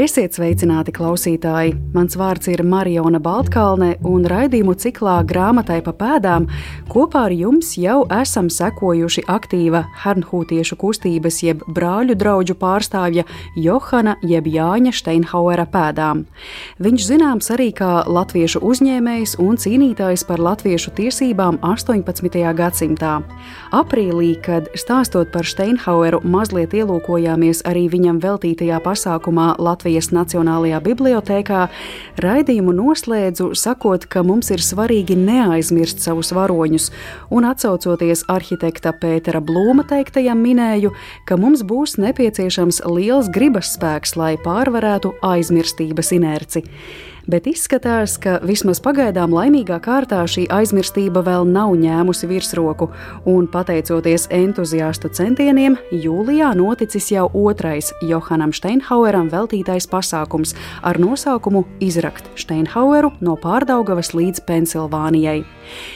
Esiet sveicināti, klausītāji! Mans vārds ir Marijona Baltkalne, un raidījumu ciklā grāmatai pa pēdām kopā ar jums jau esam sekojuši aktīva Hernhūtiešu kustības jeb brāļu draugu pārstāvja Johana jeb Jāņa Steinhauera pēdām. Viņš zināms arī kā latviešu uzņēmējs un cīnītājs par latviešu tiesībām 18. gadsimtā. Aprīlī, kad stāstot par Steinhaueru, mazliet ielūkojāmies arī viņam veltītajā pasākumā Latvijas Latvijas Nacionālajā bibliotēkā, raidījumu noslēdzu sakot, ka mums ir svarīgi neaizmirst savus varoņus, un atsaucoties arhitekta Pētera Blūma teiktajam, minēju, ka mums būs nepieciešams liels gribas spēks, lai pārvarētu aizmirstības inerci bet izskatās, ka vismaz pagaidām laimīgā kārtā šī aizmirstība vēl nav ņēmusi virsroku, un pateicoties entuziastu centieniem, jūlijā noticis jau otrais Johanam Steinhaueram veltītais pasākums ar nosaukumu Izrakt Steinhaueru no Pārdaugavas līdz Pensilvānijai.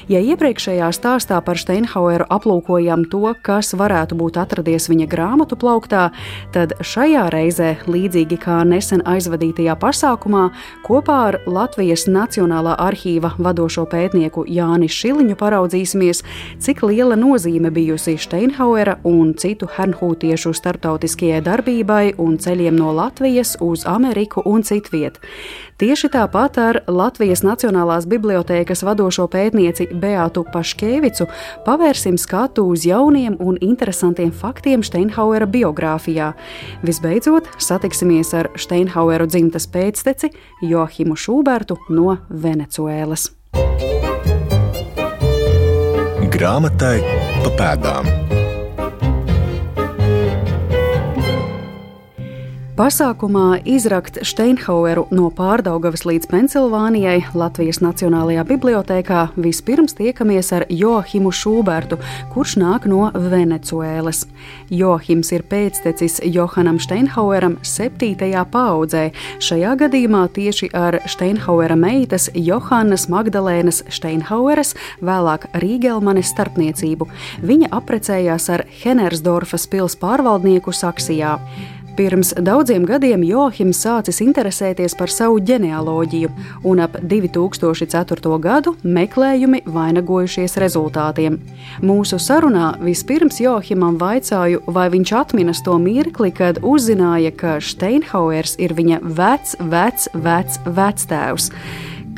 Ja iepriekšējā stāstā par Steinhaueru aplūkojam to, kas varētu būt atradies viņa grāmatu plauktā, tad šajā reizē, līdzīgi kā nesen aizvadītajā pasākumā, kopā ar Latvijas Nacionālā arhīva vadošo pētnieku Jāni Šiliņu paraudzīsimies, cik liela nozīme bijusi Steinhauera un citu hernhūtiešu starptautiskajai darbībai un ceļiem no Latvijas uz Ameriku un citviet. Tieši tāpat ar Latvijas Nacionālās bibliotēkas vadošo pētnieci Beātu Paškēvicu pavērsim skatu uz jauniem un interesantiem faktiem Steinhauera biogrāfijā. Visbeidzot, satiksimies ar Steinhaueru dzimtas pēcteci Joachimu Šūbertu no Venecuēlas. Grāmatai pa pēdām. Pasākumā izrakt Steinhaueru no Pārdaugavas līdz Pensilvānijai Latvijas Nacionālajā bibliotēkā vispirms tiekamies ar Joachimu Šūbertu, kurš nāk no Venecuēlas. Joachims ir pēctecis Johanam Steinhaueram septītajā paudzē, šajā gadījumā tieši ar Steinhauera meitas Johannas Magdalēnas Steinhaueras, vēlāk Rīgelmanes starpniecību. Viņa apprecējās ar Henersdorfas pils pārvaldnieku Saksijā. Pirms daudziem gadiem Johims sācis interesēties par savu ģenealoģiju, un ap 2004. gadu meklējumi vainagojušies rezultātiem. Mūsu sarunā vispirms Johimam vaicāju, vai viņš atminas to mirkli, kad uzzināja, ka Steinhauers ir viņa vecs, vecs, vecs vectēvs.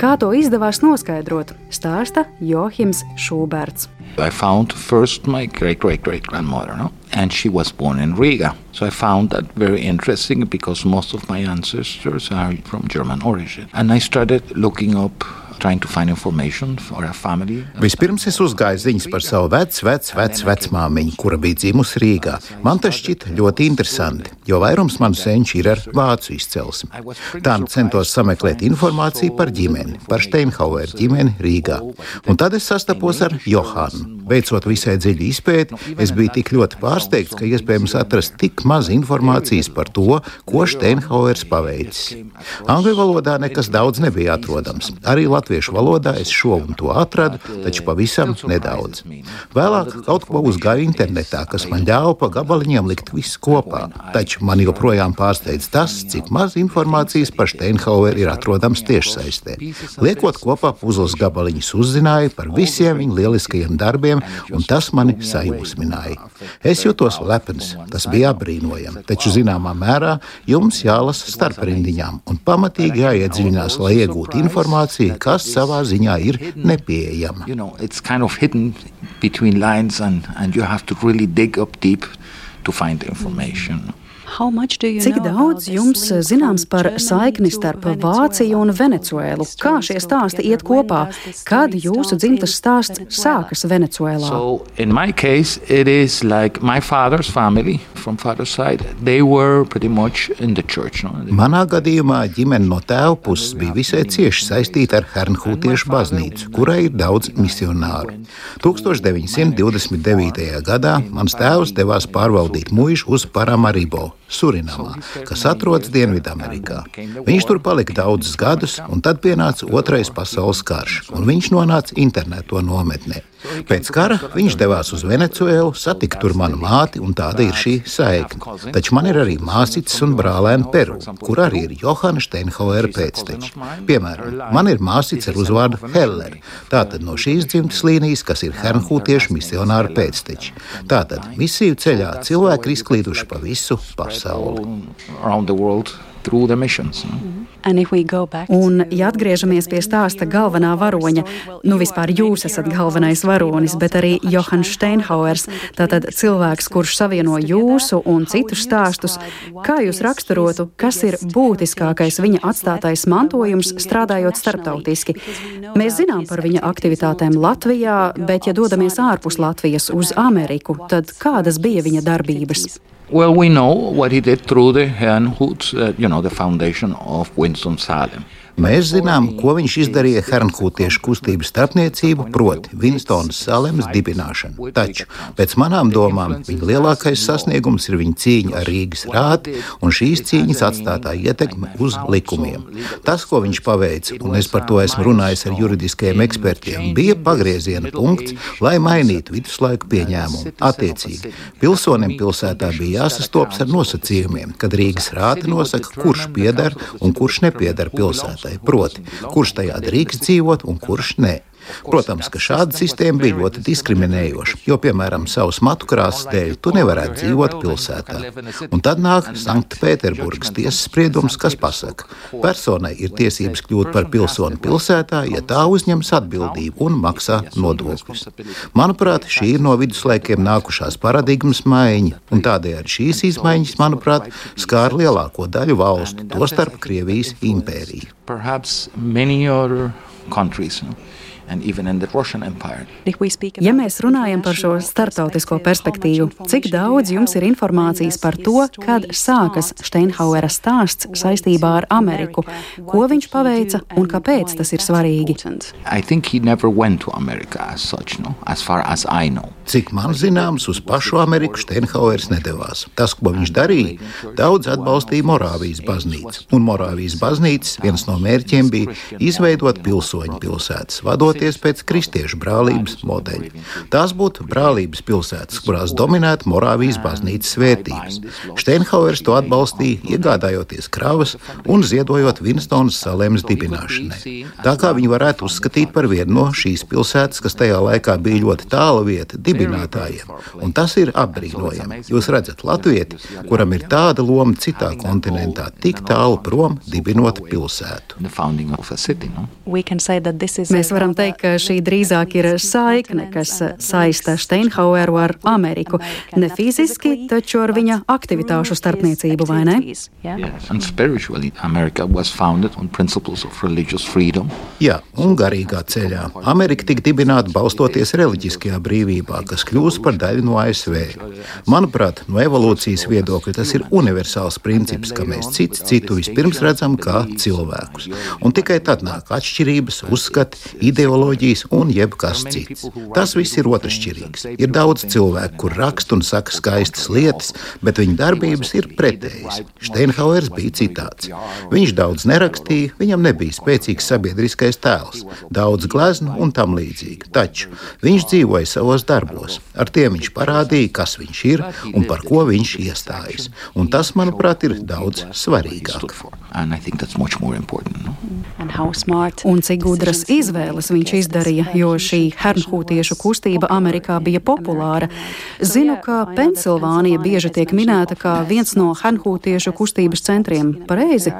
Kā to izdevās noskaidrot, stāsta Johims Šūberts. I found first my great great great grandmother, no? And she was born in Riga. So I found that very interesting because most of my ancestors are from German origin. And I started looking up Vispirms es uzgāju ziņas par savu vecu, vecu, vecu vecmāmiņu, kura bija dzimusi Rīgā. Man tas šķita ļoti interesanti, jo vairums manu senču ir ar vācu izcelsmi. Tā centos sameklēt informāciju par ģimeni, par Steinhauer ģimeni Rīgā. Un tad es sastapos ar Johānu. Veicot visai dziļu izpēti, es biju tik ļoti pārsteigts, ka iespējams atrast tik maz informācijas par to, ko Steinhauers paveicis. Angļu valodā nekas daudz nebija atrodams. Arī latviešu valodā es šo un to atradu, taču pavisam nedaudz. Vēlāk kaut ko uzgāju internetā, kas man ļāva pa gabaliņiem likt visu kopā. Taču man joprojām pārsteidz tas, cik maz informācijas par Steinhaueru ir atrodams tiešsaistē. Liekot kopā puzles gabaliņus, uzzināju par visiem viņa lieliskajiem darbiem un tas mani sajūsmināja. Es jutos lepns, tas bija apbrīnojami, taču zināmā mērā jums jālasa starp rindiņām un pamatīgi jāiedziļinās, lai iegūtu informāciju, kas savā ziņā ir nepieejama. You know, to find information. Cik daudz jums zināms par saikni starp Vāciju un Venecuēlu? Kā šie stāsti iet kopā? Kad jūsu dzimtas stāsts sākas Venecuēlā? So, case, like family, side, church, no? Manā gadījumā ģimene no tēva puses bija visai cieši saistīta ar Hernhūtiešu baznīcu, kurai ir daudz misionāru. 1929. gadā mans tēvs devās pārvaldīt mūžu uz Paramaribo Surinamā, kas atrodas Dienvidamerikā. Viņš tur palika daudzus gadus, un tad pienāca Otrais pasaules karš, un viņš nonāca interneto nometnē. Pēc kara viņš devās uz Venecuēlu, satika tur manu māti, un tāda ir šī saikne. Taču man ir arī māsītes un brālēni Peru, kur arī ir Johana Steinhauera pēcteči. Piemēram, man ir māsīte ar uzvārdu Heller. Tātad no šīs dzimtas līnijas, kas ir hernhūtiešu misionāru pēcteči. Tātad misiju ceļā cilvēki ir izklīduši pa visu pasauli. Through the missions. Un, ja atgriežamies pie stāsta galvenā varoņa, nu vispār jūs esat galvenais varonis, bet arī Johans Steinhauers, tātad cilvēks, kurš savieno jūsu un citus stāstus, kā jūs raksturotu, kas ir būtiskākais viņa atstātais mantojums strādājot starptautiski? Mēs zinām par viņa aktivitātēm Latvijā, bet ja dodamies ārpus Latvijas uz Ameriku, tad kādas bija viņa darbības? Well, we know what he did through the Herrnhut, uh, you know, the foundation of Winston-Salem. Mēs zinām, ko viņš izdarīja Hernhūtiešu kustības starpniecību, proti, Vinstonas Salemas dibināšanu. Taču, pēc manām domām, viņa lielākais sasniegums ir viņa cīņa ar Rīgas rāti un šīs cīņas atstātā ietekme uz likumiem. Tas, ko viņš paveica, un es par to esmu runājis ar juridiskajiem ekspertiem, bija pagrieziena punkts, lai mainītu viduslaiku pieņēmumu. Attiecīgi, pilsonim pilsētā bija jāsastopas ar nosacījumiem, kad Rīgas rāte nosaka, kurš pieder un kurš nepieder pilsētā pilsētai, proti, kurš tajā drīkst dzīvot un kurš nē. Protams, ka šāda sistēma bija ļoti diskriminējoša, jo, piemēram, savas matu krāsas dēļ tu nevarētu dzīvot pilsētā. Un tad nāk Sanktpēterburgas tiesas spriedums, kas pasaka, personai ir tiesības kļūt par pilsoni pilsētā, ja tā uzņems atbildību un maksā nodokļus. Manuprāt, šī ir no viduslaikiem nākušās paradigmas maiņa, un tādējādi šīs izmaiņas, manuprāt, skāra lielāko daļu valstu, tostarp Krievijas impēriju. Perhaps many other countries. You know, Ja mēs runājam par šo startautisko perspektīvu, cik daudz jums ir informācijas par to, kad sākas Steinhauera stāsts saistībā ar Ameriku, ko viņš paveica un kāpēc tas ir svarīgi? Such, no? as as Cik man zināms, uz pašu Ameriku Steinhauers nedavās. Tas, ko viņš darīja, daudz atbalstīja Morāvijas baznīcu. Un Morāvijas baznīcas viens no mērķiem bija izveidot pilsoņu pilsētas, vadot rīkoties pēc kristiešu brālības modeļa. Tās būtu brālības pilsētas, kurās dominētu Morāvijas baznīcas vērtības. Steinhauers to atbalstīja, iegādājoties kravas un ziedojot Vinstonas salēmas dibināšanai. Tā kā viņi varētu uzskatīt par vienu no šīs pilsētas, kas tajā laikā bija ļoti tāla vieta dibinātājiem. Un tas ir apbrīnojami. Jūs redzat, Latvieti, kuram ir tāda loma citā kontinentā, tik tālu prom dibinot pilsētu. Mēs varam teikt, teikt, ka šī drīzāk ir saikne, kas saista Steinhaueru ar Ameriku. Ne fiziski, taču ar viņa aktivitāšu starpniecību, vai ne? Jā, un garīgā ceļā. Amerika tika dibināta balstoties reliģiskajā brīvībā, kas kļūst par daļu no ASV. Manuprāt, no evolūcijas viedokļa tas ir universāls princips, ka mēs cits citu vispirms redzam kā cilvēkus. Un tikai tad nāk atšķirības, uzskati, ideoloģija ideoloģijas un jebkas cits. Tas viss ir otršķirīgs. Ir daudz cilvēku, kur raksta un saka skaistas lietas, bet viņu darbības ir pretējas. Steinhauers bija citāds. Viņš daudz nerakstīja, viņam nebija spēcīgs sabiedriskais tēls, daudz gleznu un tam līdzīgi. Taču viņš dzīvoja savos darbos. Ar tiem viņš parādīja, kas viņš ir un par ko viņš iestājas. Un tas, manuprāt, ir daudz svarīgāk. Un cik gudras izvēles viņš izdarīja, jo šī hernhūtiešu kustība Amerikā bija populāra. Zinu, ka Pensilvānija bieži tiek minēta kā viens no hernhūtiešu kustības centriem. Pareizi?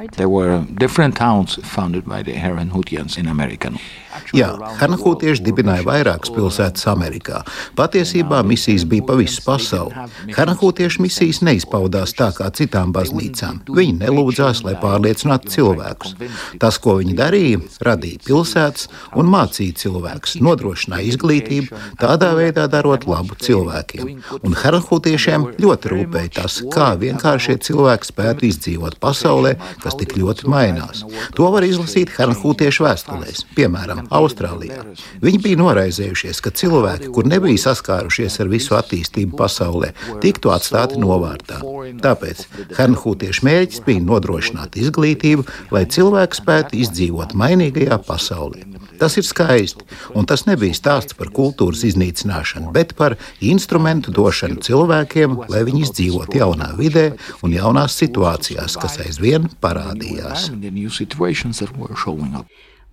Jā, Hanahūtieši dibināja vairākas pilsētas Amerikā. Patiesībā misijas bija pa visu pasauli. Hanahūtiešu misijas neizpaudās tā kā citām baznīcām. Viņi nelūdzās, lai pārliecinātu cilvēkus. Tas, ko viņi darīja, radīja pilsētas un mācīja cilvēkus, nodrošināja izglītību, tādā veidā darot labu cilvēkiem. Un Hanahūtiešiem ļoti rūpēja tas, kā vienkāršie cilvēki spētu izdzīvot pasaulē, kas tik ļoti mainās. To var izlasīt Hanahūtiešu vēstulēs, piemēram, Austrālijā. Viņi bija noraizējušies, ka cilvēki, kur nebija saskārušies ar visu attīstību pasaulē, tiktu atstāti novārtā. Tāpēc Hernhūtiešu mērķis bija nodrošināt izglītību, lai cilvēks spētu izdzīvot mainīgajā pasaulē. Tas ir skaisti, un tas nebija stāsts par kultūras iznīcināšanu, bet par instrumentu došanu cilvēkiem, lai viņi izdzīvotu jaunā vidē un jaunās situācijās, kas aizvien parādījās.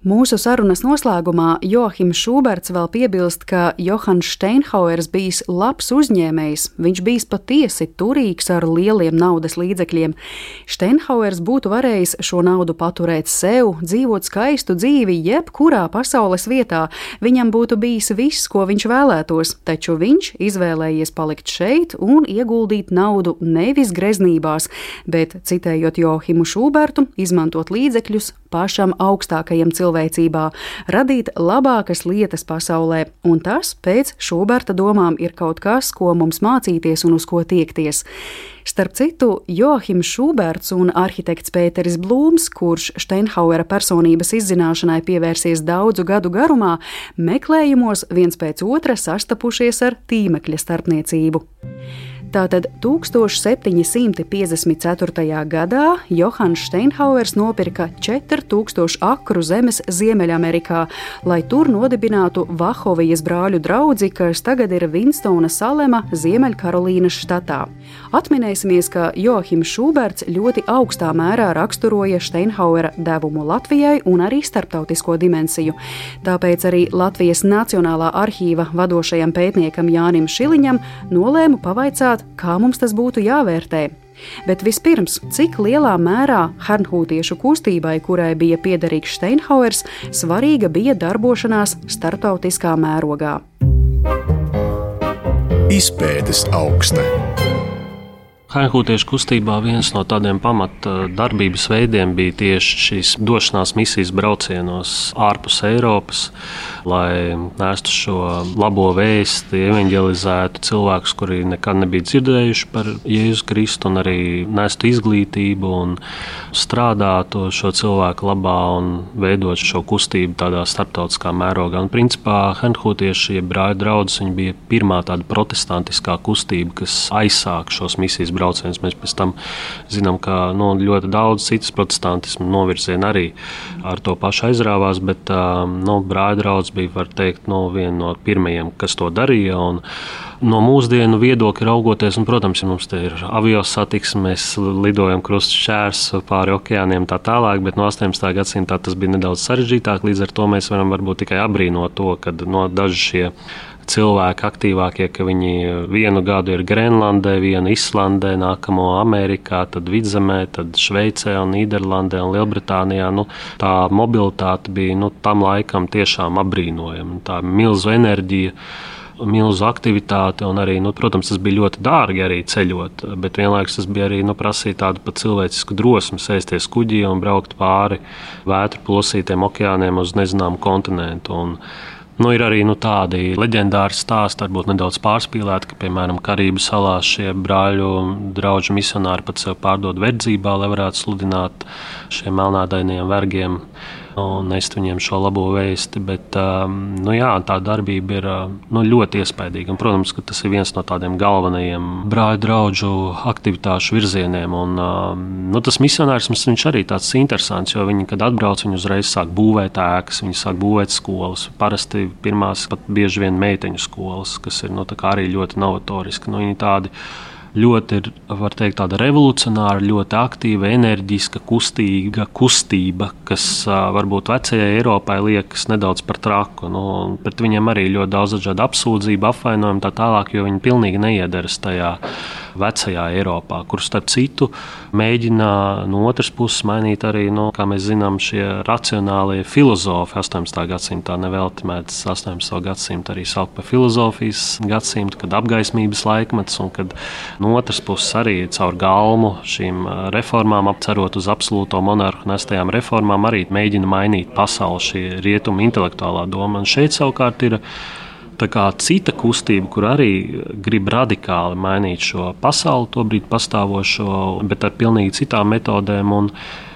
Mūsu sarunas noslēgumā Johims Šuberts vēl piebilst, ka Johans Steinhauers bijis labs uzņēmējs, viņš bijis patiesi turīgs ar lieliem naudas līdzekļiem. Steinhauers būtu varējis šo naudu paturēt sev, dzīvot skaistu dzīvi jebkurā pasaules vietā, viņam būtu bijis viss, ko viņš vēlētos, taču viņš izvēlējies palikt šeit un ieguldīt naudu nevis greznībās, bet, citējot Johimu Šubertu, izmantot līdzekļus pašam augstākajam cilvēcībā, radīt labākas lietas pasaulē, un tas pēc Šuberta domām ir kaut kas, ko mums mācīties un uz ko tiekties. Starp citu, Joachims Šuberts un arhitekts Pēteris Blūms, kurš Steinhauera personības izzināšanai pievērsies daudzu gadu garumā, meklējumos viens pēc otra sastapušies ar tīmekļa starpniecību. Tātad 1754. gadā Johans Steinhauers nopirka 4000 akru zemes Ziemeļamerikā, lai tur nodibinātu Vahovijas brāļu draugu, kas tagad ir Vinstona Salema Ziemeļkarolīnas štatā. Atminēsimies, ka Johims Šuberts ļoti augstā mērā raksturoja Steinhauera devumu Latvijai un arī starptautisko dimensiju. Tāpēc arī Latvijas Nacionālā arhīva vadošajam pētniekam Jānim Šiliņam nolēmu pavaicāt, kā mums tas būtu jāvērtē. Bet vispirms, cik lielā mērā Hernhūtiešu kustībai, kurai bija piederīgs Steinhauers, svarīga bija darbošanās starptautiskā mērogā. Izpētes augsta. Haihūtiešu kustībā viens no tādiem pamata darbības veidiem bija tieši šīs došanās misijas braucienos ārpus Eiropas, lai nestu šo labo vēsti, evanģelizētu cilvēkus, kuri nekad nebija dzirdējuši par Jēzu Kristu, un arī nestu izglītību un strādātu šo cilvēku labā un veidot šo kustību tādā starptautiskā mērogā. Un, principā, Haihūtieši, jeb brāļu draugs, bija pirmā tāda protestantiskā kustība, kas aizsāk šos misijas braucienus brauciens. Mēs pēc tam zinām, ka nu, ļoti daudz citas protestantismu novirzienu arī ar to pašu aizrāvās, bet nu, brāļa draugs bija, var teikt, nu, viena no pirmajiem, kas to darīja. Un, no mūsdienu viedokļa raugoties, un, protams, ja mums te ir avio satiksme, mēs lidojam krustšķērs pāri okeāniem tā tālāk, bet no 18. gadsimta tas bija nedaudz sarežģītāk. Līdz ar to mēs varam varbūt tikai apbrīnot to, ka no daži šie cilvēki aktīvākie, ka viņi vienu gadu ir Grenlandē, vienu Islandē, nākamo Amerikā, tad Vidzemē, tad Šveicē, un Nīderlandē un Lielbritānijā. Nu, tā mobilitāte bija nu, tam laikam tiešām apbrīnojama. Tā milzu enerģija milzu aktivitāti, arī, nu, protams, tas bija ļoti dārgi arī ceļot, bet vienlaikus tas bija arī nu, prasīt tādu pat cilvēcisku drosmi sēsties kuģī un braukt pāri vētru plosītiem okeāniem uz nezināmu kontinentu. Un, Nu, ir arī nu, tādi leģendāri stāsti, varbūt nedaudz pārspīlēti, ka, piemēram, Karību salās šie brāļu draugu misionāri pat sev pārdod verdzībā, lai varētu sludināt šiem melnādainiem vergiem un nest viņiem šo labo vēsti. Bet, um, nu, jā, tā darbība ir uh, nu, ļoti iespaidīga. Un, protams, ka tas ir viens no tādiem galvenajiem brāļu draugu aktivitāšu virzieniem. Un, um, nu, tas misionārisms arī tāds interesants, jo viņi, kad atbrauc, viņi uzreiz sāk būvēt ēkas, viņi sāk būvēt skolas. Parasti pirmās pat bieži vien meiteņu skolas, kas ir nu, arī ļoti novatoriski. Nu, viņi tādi ļoti ir, var teikt, tāda revolucionāra, ļoti aktīva, enerģiska, kustīga kustība, kas varbūt vecajai Eiropai liekas nedaudz par traku. Nu, pret viņiem arī ļoti daudz dažādu apsūdzību, apvainojumu tā tālāk, jo viņi pilnīgi neiedaras tajā vecajā Eiropā, kur starp citu mēģina no otras puses mainīt arī, no, kā mēs zinām, šie racionālie filozofi 18. gadsimtā. Nevelti mēdz 18. gadsimtu arī saukt par filozofijas gadsimtu, kad apgaismības laikmets un kad no otras puses arī caur galmu šīm reformām, apcerot uz absolūto monarhu nestajām reformām, arī mēģina mainīt pasauli šī rietuma intelektuālā doma. Un šeit savukārt ir cita kustība, kur arī grib radikāli mainīt šo pasauli, tobrīd pastāvošo, bet ar pilnīgi citām metodēm. Un,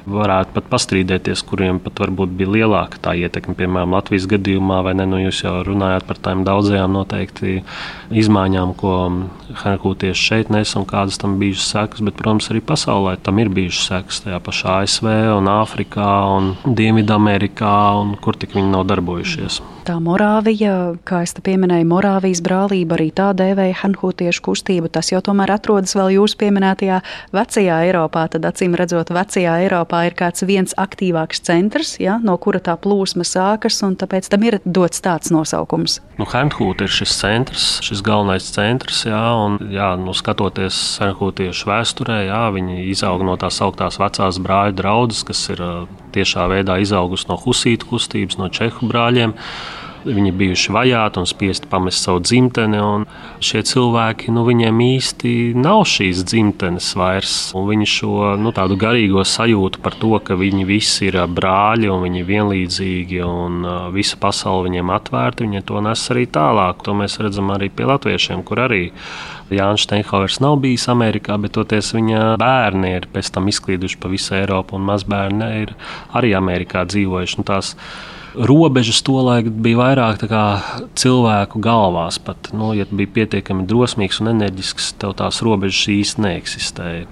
varētu pat pastrīdēties, kuriem pat varbūt bija lielāka tā ietekme. Piemēram, Latvijas gadījumā, vai ne? Nu, jūs jau runājāt par tām daudzajām noteikti izmaiņām, ko Hankūtieši šeit nes un kādas tam bijušas sekas, bet, protams, arī pasaulē tam ir bijušas sekas tajā pašā ASV un Āfrikā un Dienvidamerikā un kur tik viņi nav darbojušies. Tā Morāvija, kā es te pieminēju, Morāvijas brālība arī tā dēvēja Hanhūtiešu kustību. Tas jau tomēr atrodas vēl jūsu pieminētajā vecajā Eiropā. Tad, acīm redzot, vecajā Eiropā ir kāds viens aktīvāks centrs, ja, no kura tā plūsma sākas, un tāpēc tam ir dots tāds nosaukums. Nu, Hanhūt ir šis centrs, šis galvenais centrs, jā, un jā, nu, skatoties Hanhūtiešu vēsturē, jā, viņi izaug no tās augtās vecās brāļu draudzes, kas ir tiešā veidā izaugusi no husītu kustības, no čehu brāļiem. Viņi bijuši vajāti un spiesti pamest savu dzimteni. Šie cilvēki, nu, viņiem īsti nav šīs dzimtenes vairs. Viņi šo nu, tādu garīgo sajūtu par to, ka viņi visi ir brāļi un viņi ir vienlīdzīgi un visa pasaule viņiem atvērta, viņi to nes arī tālāk. To mēs redzam arī pie latviešiem, kur arī Jānis Steinhauers nav bijis Amerikā, bet toties viņa bērni ir pēc tam izklīduši pa visu Eiropu, un mazbērni ir arī Amerikā dzīvojuši. Robežas tolaik bija vairāk cilvēku galvās. Pat, nu, ja bija pietiekami drosmīgs un enerģisks, tev tās robežas īsti neeksistēja.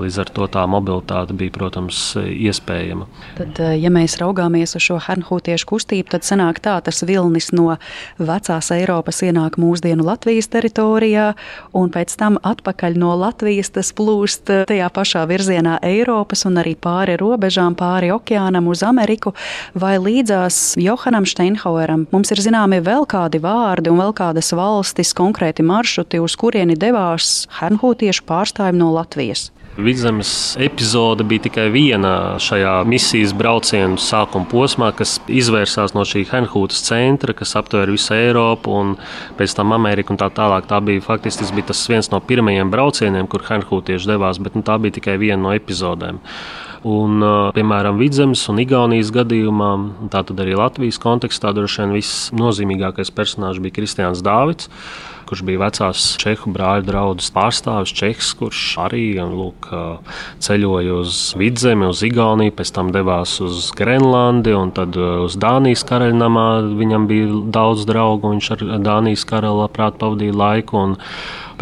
Līdz ar to tā mobilitāte bija, protams, iespējama. Tad, eh, ja mēs raugāmies uz šo hernhūtiešu kustību, tad sanāk tā, tas vilnis no vecās Eiropas ienāk mūsdienu Latvijas teritorijā, un pēc tam atpakaļ no Latvijas tas plūst eh, tajā pašā virzienā Eiropas un arī pāri robežām, pāri okeānam uz Ameriku vai līdzās Johanam Steinhaueram mums ir zināmi vēl kādi vārdi un vēl kādas valstis, konkrēti maršruti, uz kurieni devās hernhūtiešu pārstāvji no Latvijas. Vidzemes epizode bija tikai viena šajā misijas brauciena sākuma posmā, kas izvērsās no šī Henhūtas centra, kas aptver visu Eiropu un pēc tam Ameriku un tā tālāk. Tā bija faktiski tas, bija tas viens no pirmajiem braucieniem, kur Henhūtieši devās, bet nu, tā bija tikai viena no epizodēm. Un, piemēram, Vidzemes un Igaunijas gadījumā, tātad arī Latvijas kontekstā, droši vien viss nozīmīgākais personāžs bija Kristians Dāvids kurš bija vecās čehu brāļu draugas pārstāvis, Čehs, kurš arī lūk, ceļoja uz Vidzemi, uz Igauniju, pēc tam devās uz Grenlandi un tad uz Dānijas karaļnamā. Viņam bija daudz draugu, viņš ar Dānijas karali labprāt pavadīja laiku. Un,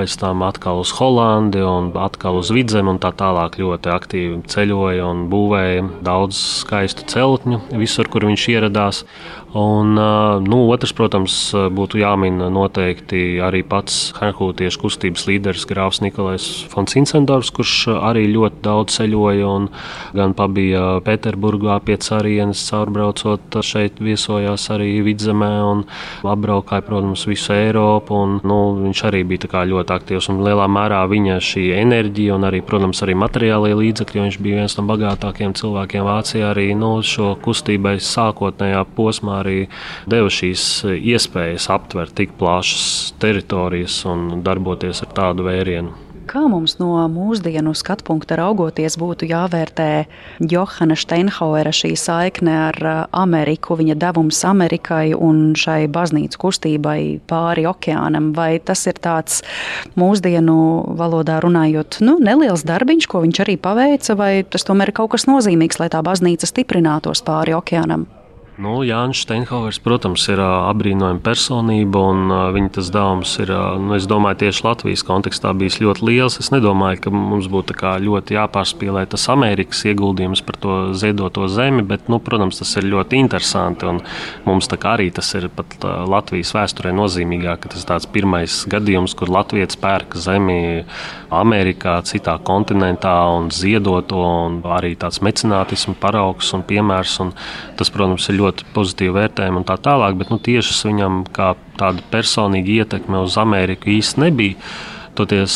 pēc tam atkal uz Holandi un atkal uz Vidzemi un tā tālāk ļoti aktīvi ceļoja un būvēja daudz skaistu celtņu visur, kur viņš ieradās. Un, nu, otrs, protams, būtu jāmin noteikti arī pats Hanhūtiešu kustības līderis Grāfs Nikolais Fons Incendors, kurš arī ļoti daudz ceļoja un gan pabija Pēterburgā pie Carienes, caurbraucot šeit viesojās arī Vidzemē un apbraukāja, protams, visu Eiropu. Un, nu, viņš arī bija ļoti aktīvs un lielā mērā viņa šī enerģija un arī, protams, arī materiālie līdzekļi, jo viņš bija viens no bagātākajiem cilvēkiem Vācijā arī nu, šo kustībai sākotnējā posmā arī deva šīs iespējas aptvert tik plašas teritorijas un darboties ar tādu vērienu. Kā mums no mūsdienu skatu punkta raugoties, būtu jāvērtē Johana Steinhauera šī saikne ar uh, Ameriku, viņa devums Amerikai un šai baznīcu kustībai pāri okeānam? Vai tas ir tāds mūsdienu valodā runājot, nu, neliels darbiņš, ko viņš arī paveica, vai tas tomēr ir kaut kas nozīmīgs, lai tā baznīca stiprinātos pāri okeānam? Nu, Jānis Steinhauers, protams, ir apbrīnojama personība, un viņa tas dāvums ir, nu, es domāju, tieši Latvijas kontekstā bijis ļoti liels. Es nedomāju, ka mums būtu ļoti jāpārspīlē tas Amerikas ieguldījums par to ziedoto zemi, bet, nu, protams, tas ir ļoti interesanti, un mums arī tas ir pat Latvijas vēsturē nozīmīgāk, ka tas ir tāds pirmais gadījums, kur Latvijas pērka zemi Amerikā, citā kontinentā un ziedoto, un arī tāds mecenātismu paraugs un piemērs, un tas, protams, ir ļoti ļoti pozitīvi vērtējumi un tā tālāk, bet nu, tiešas viņam kā tāda personīga ietekme uz Ameriku īsti nebija. Toties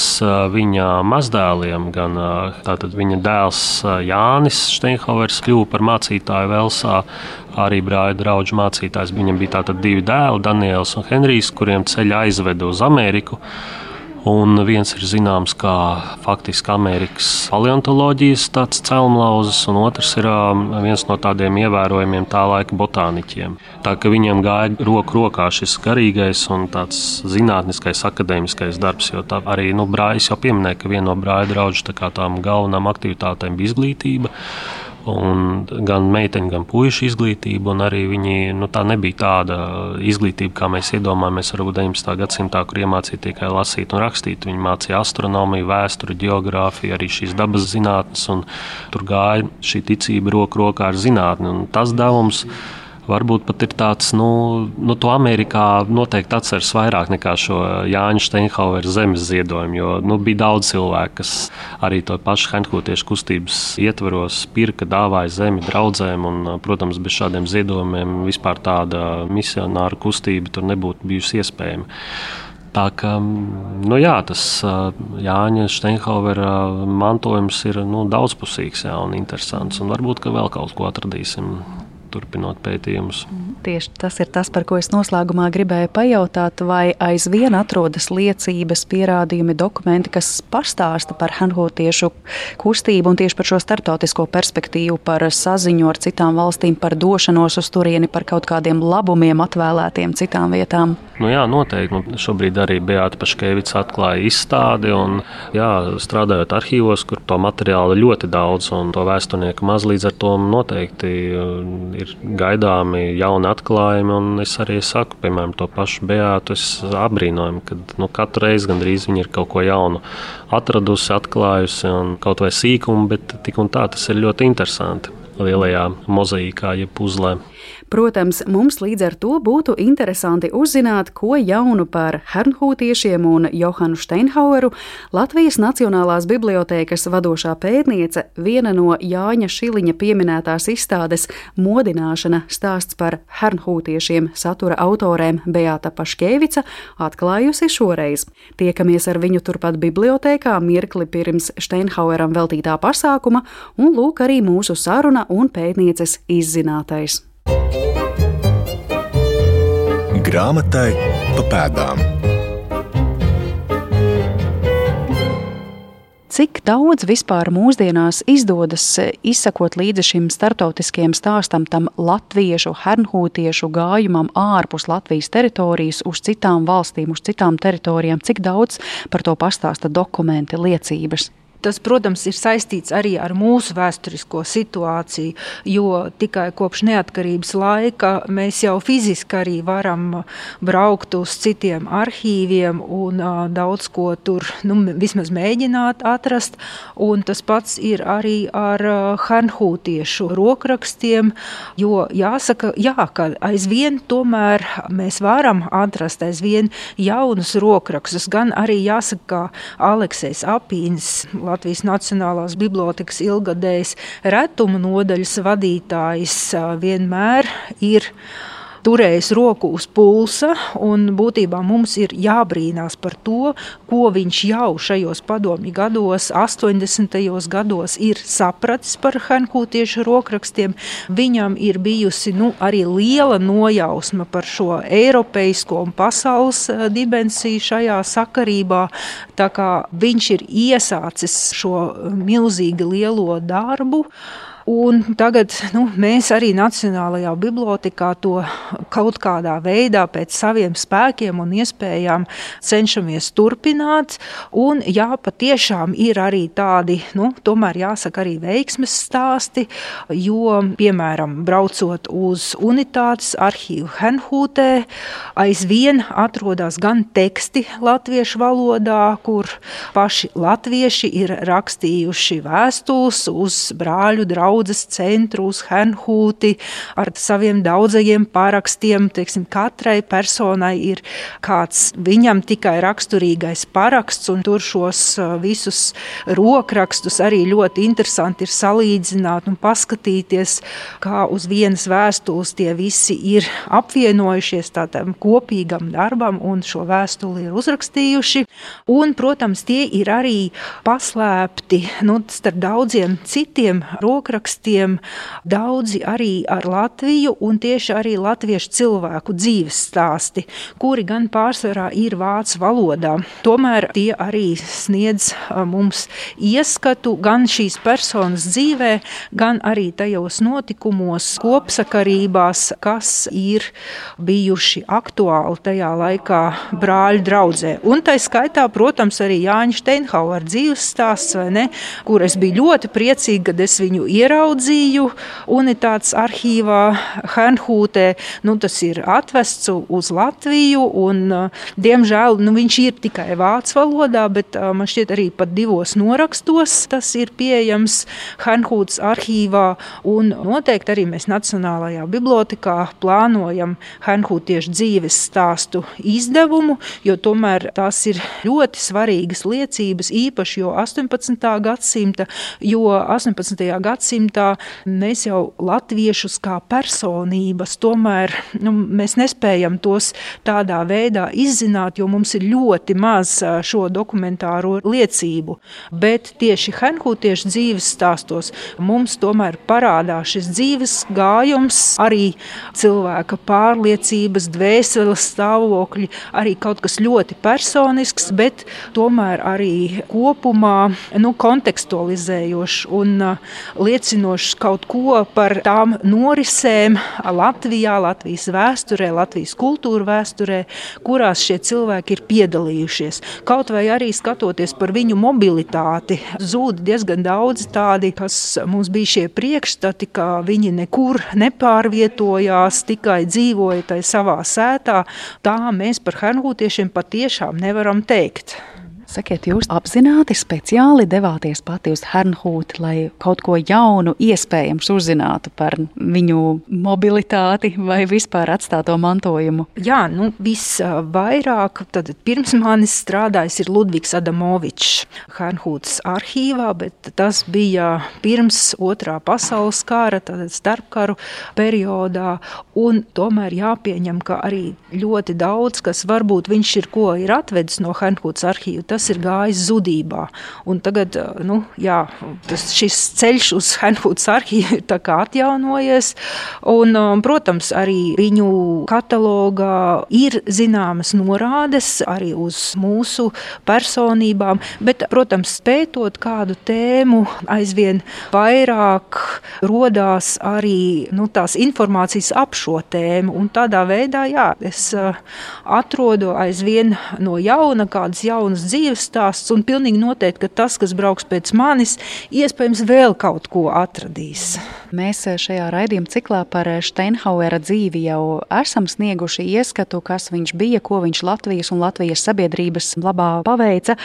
viņa mazdēliem, gan viņa dēls Jānis Steinhauers kļuva par mācītāju Velsā, arī brāļa draugu mācītājs. Viņam bija tātad divi dēli, Daniels un Henrijs, kuriem ceļā aizveda uz Ameriku. Un viens ir zināms kā faktiski Amerikas paleontoloģijas celmlauzes, un otrs ir viens no tādiem ievērojamiem tā laika botāniķiem. Tā kā viņiem gāja roku rokā šis garīgais un tāds zinātniskais, akadēmiskais darbs, jo tā arī nu, brāļs jau pieminēja, ka viena no brāļa draugu tā tām galvenām aktivitātēm bija izglītība. Un gan meiteņu, gan puikas izglītību, un arī viņi, nu, tā nebija tāda izglītība, kā mēs iedomājamies, varbūt 19. gadsimtā, kur iemācīja tikai lasīt un rakstīt. Viņi mācīja astronomiju, vēsturi, geogrāfiju, arī šīs dabas zinātnes, un tur gāja šī ticība roku rokā ar zinātni. Tas devums varbūt pat ir tāds, nu, nu to Amerikā noteikti atceras vairāk nekā šo Jāņa Steinhauera zemes ziedojumu, jo nu, bija daudz cilvēku, kas arī to pašu Henhūtiešu kustības ietvaros pirka, dāvāja zemi draudzēm, un, protams, bez šādiem ziedojumiem vispār tāda misionāra kustība tur nebūtu bijusi iespējama. Tā kā nu jā, tas Jāņa Steinhauvera mantojums ir nu, daudzpusīgs jā, un interesants. Un varbūt vēl kaut ko atradīsim turpinot pētījumus. Tieši tas ir tas, par ko es noslēgumā gribēju pajautāt, vai aizvien atrodas liecības, pierādījumi, dokumenti, kas pastāsta par hanhotiešu kustību un tieši par šo startautisko perspektīvu, par saziņu ar citām valstīm, par došanos uz turieni, par kaut kādiem labumiem atvēlētiem citām vietām. Nu jā, noteikti. Nu, šobrīd arī Beata Paškevics atklāja izstādi un jā, strādājot arhīvos, kur to materiālu ļoti daudz un to vēsturnieku maz līdz ar to noteikti ir gaidāmi jauni atklājumi. Es arī saku, piemēram, to pašu Beātu. Es apbrīnoju, ka nu, katru reizi gandrīz viņa ir kaut ko jaunu atradusi, atklājusi, un kaut vai sīkumu, bet tik un tā tas ir ļoti interesanti lielajā mozaīkā, jeb puzlē. Protams, mums līdz ar to būtu interesanti uzzināt, ko jaunu par Hernhūtiešiem un Johanu Steinhaueru Latvijas Nacionālās bibliotēkas vadošā pētniece, viena no Jāņa Šiliņa pieminētās izstādes modināšana stāsts par Hernhūtiešiem satura autorēm Beata Paškevica atklājusi šoreiz. Tiekamies ar viņu turpat bibliotēkā mirkli pirms Steinhaueram veltītā pasākuma, un lūk arī mūsu saruna un pētnieces izzinātais. Grāmatai pa pēdām. Cik daudz vispār mūsdienās izdodas izsakot līdzi šim startautiskajam stāstam, tam latviešu, hernhūtiešu gājumam ārpus Latvijas teritorijas, uz citām valstīm, uz citām teritorijām? Cik daudz par to pastāsta dokumenti, liecības? Tas, protams, ir saistīts arī ar mūsu vēsturisko situāciju, jo tikai kopš neatkarības laika mēs jau fiziski arī varam braukt uz citiem arhīviem un daudz ko tur nu, vismaz mēģināt atrast. Un tas pats ir arī ar Hanhūtiešu rokrakstiem, jo jāsaka, jā, ka aizvien tomēr mēs varam atrast aizvien jaunus rokrakstus, gan arī jāsaka, ka Aleksējs Apīns Latvijas Nacionālās bibliotekas ilgadējs retumu nodaļas vadītājs vienmēr ir turējis roku uz pulsa, un būtībā mums ir jābrīnās par to, ko viņš jau šajos padomju gados, 80. gados, ir sapratis par hankūtiešu rokrakstiem. Viņam ir bijusi nu, arī liela nojausma par šo eiropeisko un pasaules eh, dimensiju šajā sakarībā. Tā kā viņš ir iesācis šo milzīgi lielo darbu. Un tagad nu, mēs arī Nacionālajā bibliotekā to kaut kādā veidā, pēc saviem spēkiem un iespējām, cenšamies turpināt. Un, jā, patiešām ir arī tādi, nu, tomēr jāsaka, arī veiksmes stāsti, jo, piemēram, braucot uz unitātes arhīvu Henhūtē, aizvien atrodas gan teksti latviešu valodā, kur paši latvieši ir rakstījuši vēstules uz brāļu draugu draudzes centru uz Henhūti ar saviem daudzajiem parakstiem. Teiksim, katrai personai ir kāds viņam tikai raksturīgais paraksts, un tur šos uh, visus rokrakstus arī ļoti interesanti ir salīdzināt un paskatīties, kā uz vienas vēstules tie visi ir apvienojušies tādam kopīgam darbam un šo vēstuli ir uzrakstījuši. Un, protams, tie ir arī paslēpti nu, starp daudziem citiem rokrakstiem aprakstiem daudzi arī ar Latviju un tieši arī latviešu cilvēku dzīves stāsti, kuri gan pārsvarā ir vācu valodā. Tomēr tie arī sniedz mums ieskatu gan šīs personas dzīvē, gan arī tajos notikumos, kopsakarībās, kas ir bijuši aktuāli tajā laikā brāļu draudzē. Un tā skaitā, protams, arī Jāņa Steinhauer dzīves stāsts, ne, kur es biju ļoti priecīga, kad es viņu ieraudzīju ieraudzīju unitātes arhīvā Hernhūtē. Nu, tas ir atvests uz Latviju, un, diemžēl, nu, viņš ir tikai vācu valodā, bet man šķiet arī pat divos norakstos tas ir pieejams Hernhūtas arhīvā, un noteikti arī mēs Nacionālajā bibliotekā plānojam Hernhūtiešu dzīves stāstu izdevumu, jo tomēr tās ir ļoti svarīgas liecības, īpaši jo 18. gadsimta, jo 18. Gadsimtā mēs jau latviešus kā personības tomēr nu, mēs nespējam tos tādā veidā izzināt, jo mums ir ļoti maz šo dokumentāro liecību. Bet tieši Henhūtiešu dzīves stāstos mums tomēr parādās šis dzīves gājums, arī cilvēka pārliecības, dvēseles stāvokļi, arī kaut kas ļoti personisks, bet tomēr arī kopumā nu, kontekstualizējošs un liecinošs kaut ko par tām norisēm Latvijā, Latvijas vēsturē, Latvijas kultūra vēsturē, kurās šie cilvēki ir piedalījušies. Kaut vai arī skatoties par viņu mobilitāti, zūd diezgan daudz tādi, kas mums bija šie priekšstati, ka viņi nekur nepārvietojās, tikai dzīvoja tajā savā sētā. Tā mēs par hernhūtiešiem patiešām nevaram teikt. Sakiet, jūs apzināti speciāli devāties pati uz Hernhūti, lai kaut ko jaunu iespējams uzzinātu par viņu mobilitāti vai vispār atstāto mantojumu? Jā, nu visvairāk, tad pirms manis strādājis ir Ludvigs Adamovičs Hernhūtas arhīvā, bet tas bija pirms otrā pasaules kara, tad starpkaru periodā, un tomēr jāpieņem, ka arī ļoti daudz, kas varbūt viņš ir ko ir atvedis no Hernhūtas arhīva, tas tas ir gājis zudībā. Un tagad nu, jā, tas, šis ceļš uz Henhūtas arhīvu ir atjaunojies. Un, protams, arī viņu katalogā ir zināmas norādes arī uz mūsu personībām, bet, protams, pētot kādu tēmu, aizvien vairāk rodās arī nu, tās informācijas ap šo tēmu. Un tādā veidā jā, es atrodu aizvien no jauna kādas jaunas dzīves dzīves stāsts, un pilnīgi noteikti, ka tas, kas brauks pēc manis, iespējams vēl kaut ko atradīs. Mēs šajā raidījuma ciklā par Steinhauera dzīvi jau esam snieguši ieskatu, kas viņš bija, ko viņš Latvijas un Latvijas sabiedrības labā paveica.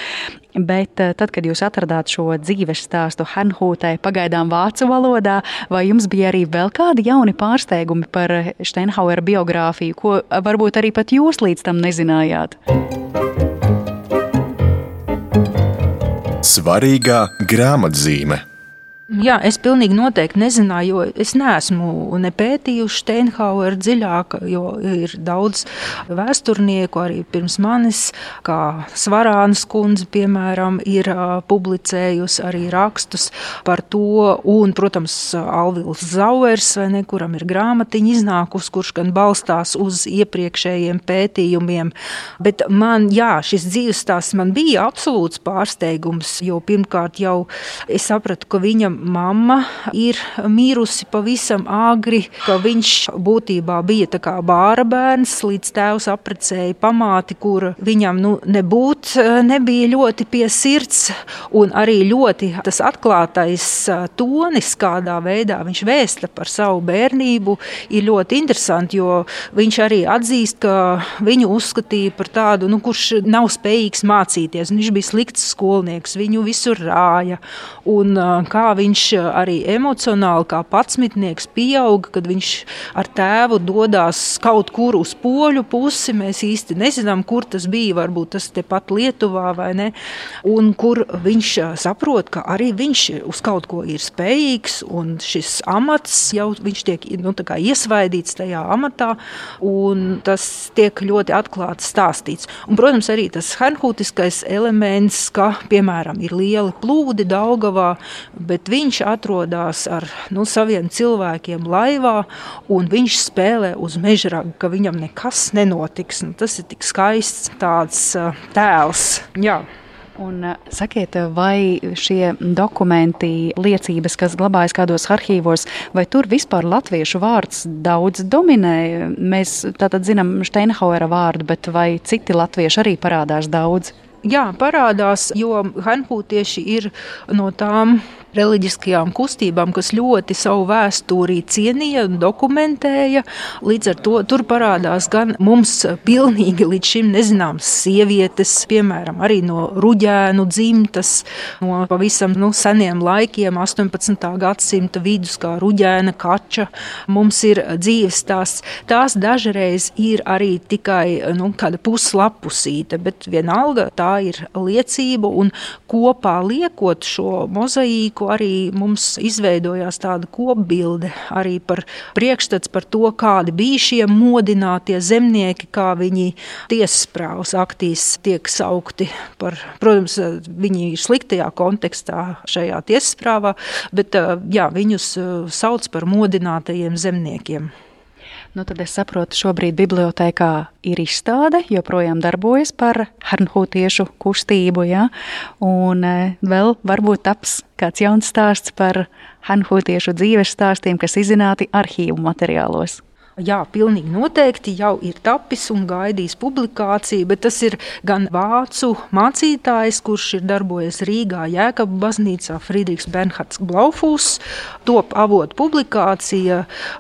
Bet tad, kad jūs atradāt šo dzīves stāstu Hanhūtē, pagaidām vācu valodā, vai jums bija arī vēl kādi jauni pārsteigumi par Steinhauera biogrāfiju, ko varbūt arī pat jūs līdz tam nezinājāt? Svarīgā grāmatzīme. Jā, es pilnīgi noteikti nezināju, jo es neesmu ne pētījuši Steinhaueru dziļāk, jo ir daudz vēsturnieku arī pirms manis, kā Svarānas kundze, piemēram, ir publicējusi arī rakstus par to, un, protams, Alvils Zauers, vai ne, kuram ir grāmatiņa iznākus, kurš gan balstās uz iepriekšējiem pētījumiem, bet man, jā, šis dzīves stāsts man bija absolūts pārsteigums, jo pirmkārt jau es sapratu, ka viņam mamma ir mirusi pavisam agri, ka viņš būtībā bija kā bāra bērns, līdz tēvs apprecēja pamāti, kur viņam nu, nebūt nebija ļoti pie sirds, un arī ļoti tas atklātais tonis, kādā veidā viņš vēsta par savu bērnību, ir ļoti interesanti, jo viņš arī atzīst, ka viņu uzskatīja par tādu, nu, kurš nav spējīgs mācīties. Viņš bija slikts skolnieks, viņu visur rāja, un kā viņš viņš eh, arī emocionāli, kā patsmitnieks, pieauga, kad viņš ar tēvu dodas kaut kur uz poļu pusi. Mēs īsti nezinām, kur tas bija. Varbūt tas tepat Lietuvā vai ne. Un kur viņš eh, saprot, ka arī viņš uz kaut ko ir spējīgs, un šis amats jau viņš tiek nu, iesvaidīts tajā amatā, un tas tiek ļoti atklāti stāstīts. Un, protams, arī tas hernhūtiskais elements, ka, piemēram, ir lieli plūdi Daugavā, bet viņš atrodas ar nu, saviem cilvēkiem laivā, un viņš spēlē uz mežraga, ka viņam nekas nenotiks. Nu, tas ir tik skaists tāds tēls. Jā. Un, sakiet, vai šie dokumenti, liecības, kas glabājas kādos arhīvos, vai tur vispār latviešu vārds daudz dominē? Mēs tātad zinām Steinhauera vārdu, bet vai citi latvieši arī parādās daudz? Jā, parādās, jo hanpūtieši ir no tām reliģiskajām kustībām, kas ļoti savu vēsturi cienīja un dokumentēja. Līdz ar to tur parādās gan mums pilnīgi līdz šim nezināmas sievietes, piemēram, arī no ruģēnu dzimtas, no pavisam nu, seniem laikiem, 18. gadsimta vidus, kā ruģēna kača. Mums ir dzīves tās, tās dažreiz ir arī tikai nu, kāda puslapusīte, bet vienalga tā ir liecība un kopā liekot šo mozaīku arī mums izveidojās tāda kopbilde arī par priekšstats par to, kādi bija šie modinātie zemnieki, kā viņi tiesasprāvas aktīs tiek saukti par, protams, viņi ir sliktajā kontekstā šajā tiesasprāvā, bet jā, viņus sauc par modinātajiem zemniekiem. Nu, tad es saprotu, šobrīd bibliotekā ir izstāde, joprojām darbojas par hernhūtiešu kustību, ja? un e, vēl varbūt taps kāds jauns stāsts par hernhūtiešu dzīves stāstiem, kas izzināti arhīvu materiālos. Jā, pilnīgi noteikti jau ir tapis un gaidījis publikāciju, bet tas ir gan vācu mācītājs, kurš ir darbojies Rīgā Jēkabu baznīcā, Friedrichs Bernhards Blaufūs. Top avotu publikācija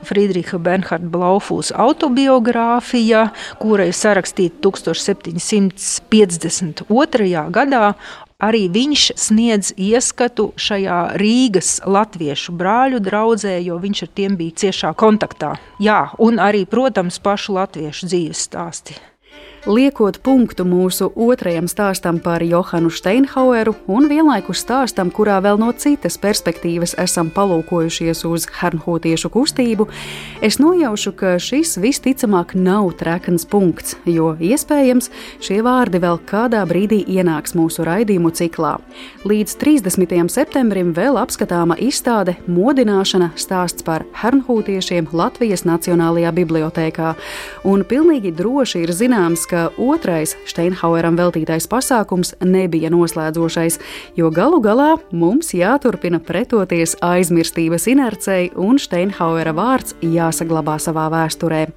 Friedricha Bernharda Blaufūs autobiogrāfija, kura ir sarakstīta 1752. gadā, Arī viņš sniedz ieskatu šajā Rīgas latviešu brāļu draudzē, jo viņš ar tiem bija ciešā kontaktā. Jā, un arī, protams, pašu latviešu dzīves stāstu liekot punktu mūsu otrajam stāstam par Johanu Steinhaueru un vienlaikus stāstam, kurā vēl no citas perspektīvas esam palūkojušies uz hernhūtiešu kustību, es nojaušu, ka šis visticamāk nav trekns punkts, jo iespējams šie vārdi vēl kādā brīdī ienāks mūsu raidījumu ciklā. Līdz 30. septembrim vēl apskatāma izstāde Modināšana stāsts par hernhūtiešiem Latvijas Nacionālajā bibliotēkā, un pilnīgi droši ir zināms, ka otrais Steinhaueram veltītais pasākums nebija noslēdzošais, jo galu galā mums jāturpina pretoties aizmirstības inercei un Steinhauera vārds jāsaglabā savā vēsturē.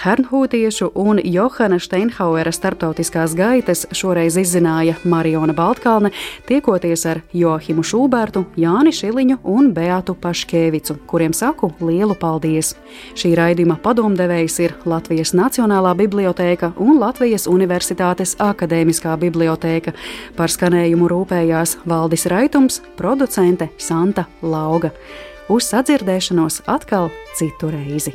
Hernhūtiešu un Johana Steinhauera starptautiskās gaitas šoreiz izzināja Mariona Baltkalne, tiekoties ar Johimu Šūbertu, Jāni Šiliņu un Beatu Paškēvicu, kuriem saku lielu paldies. Šī raidījuma padomdevējs ir Latvijas Nacionālā bibliotēka un Latvijas Universitātes akadēmiskā bibliotēka. Par skanējumu rūpējās Valdis Raitums, producente Santa Lauga. Uz sadzirdēšanos atkal citu reizi.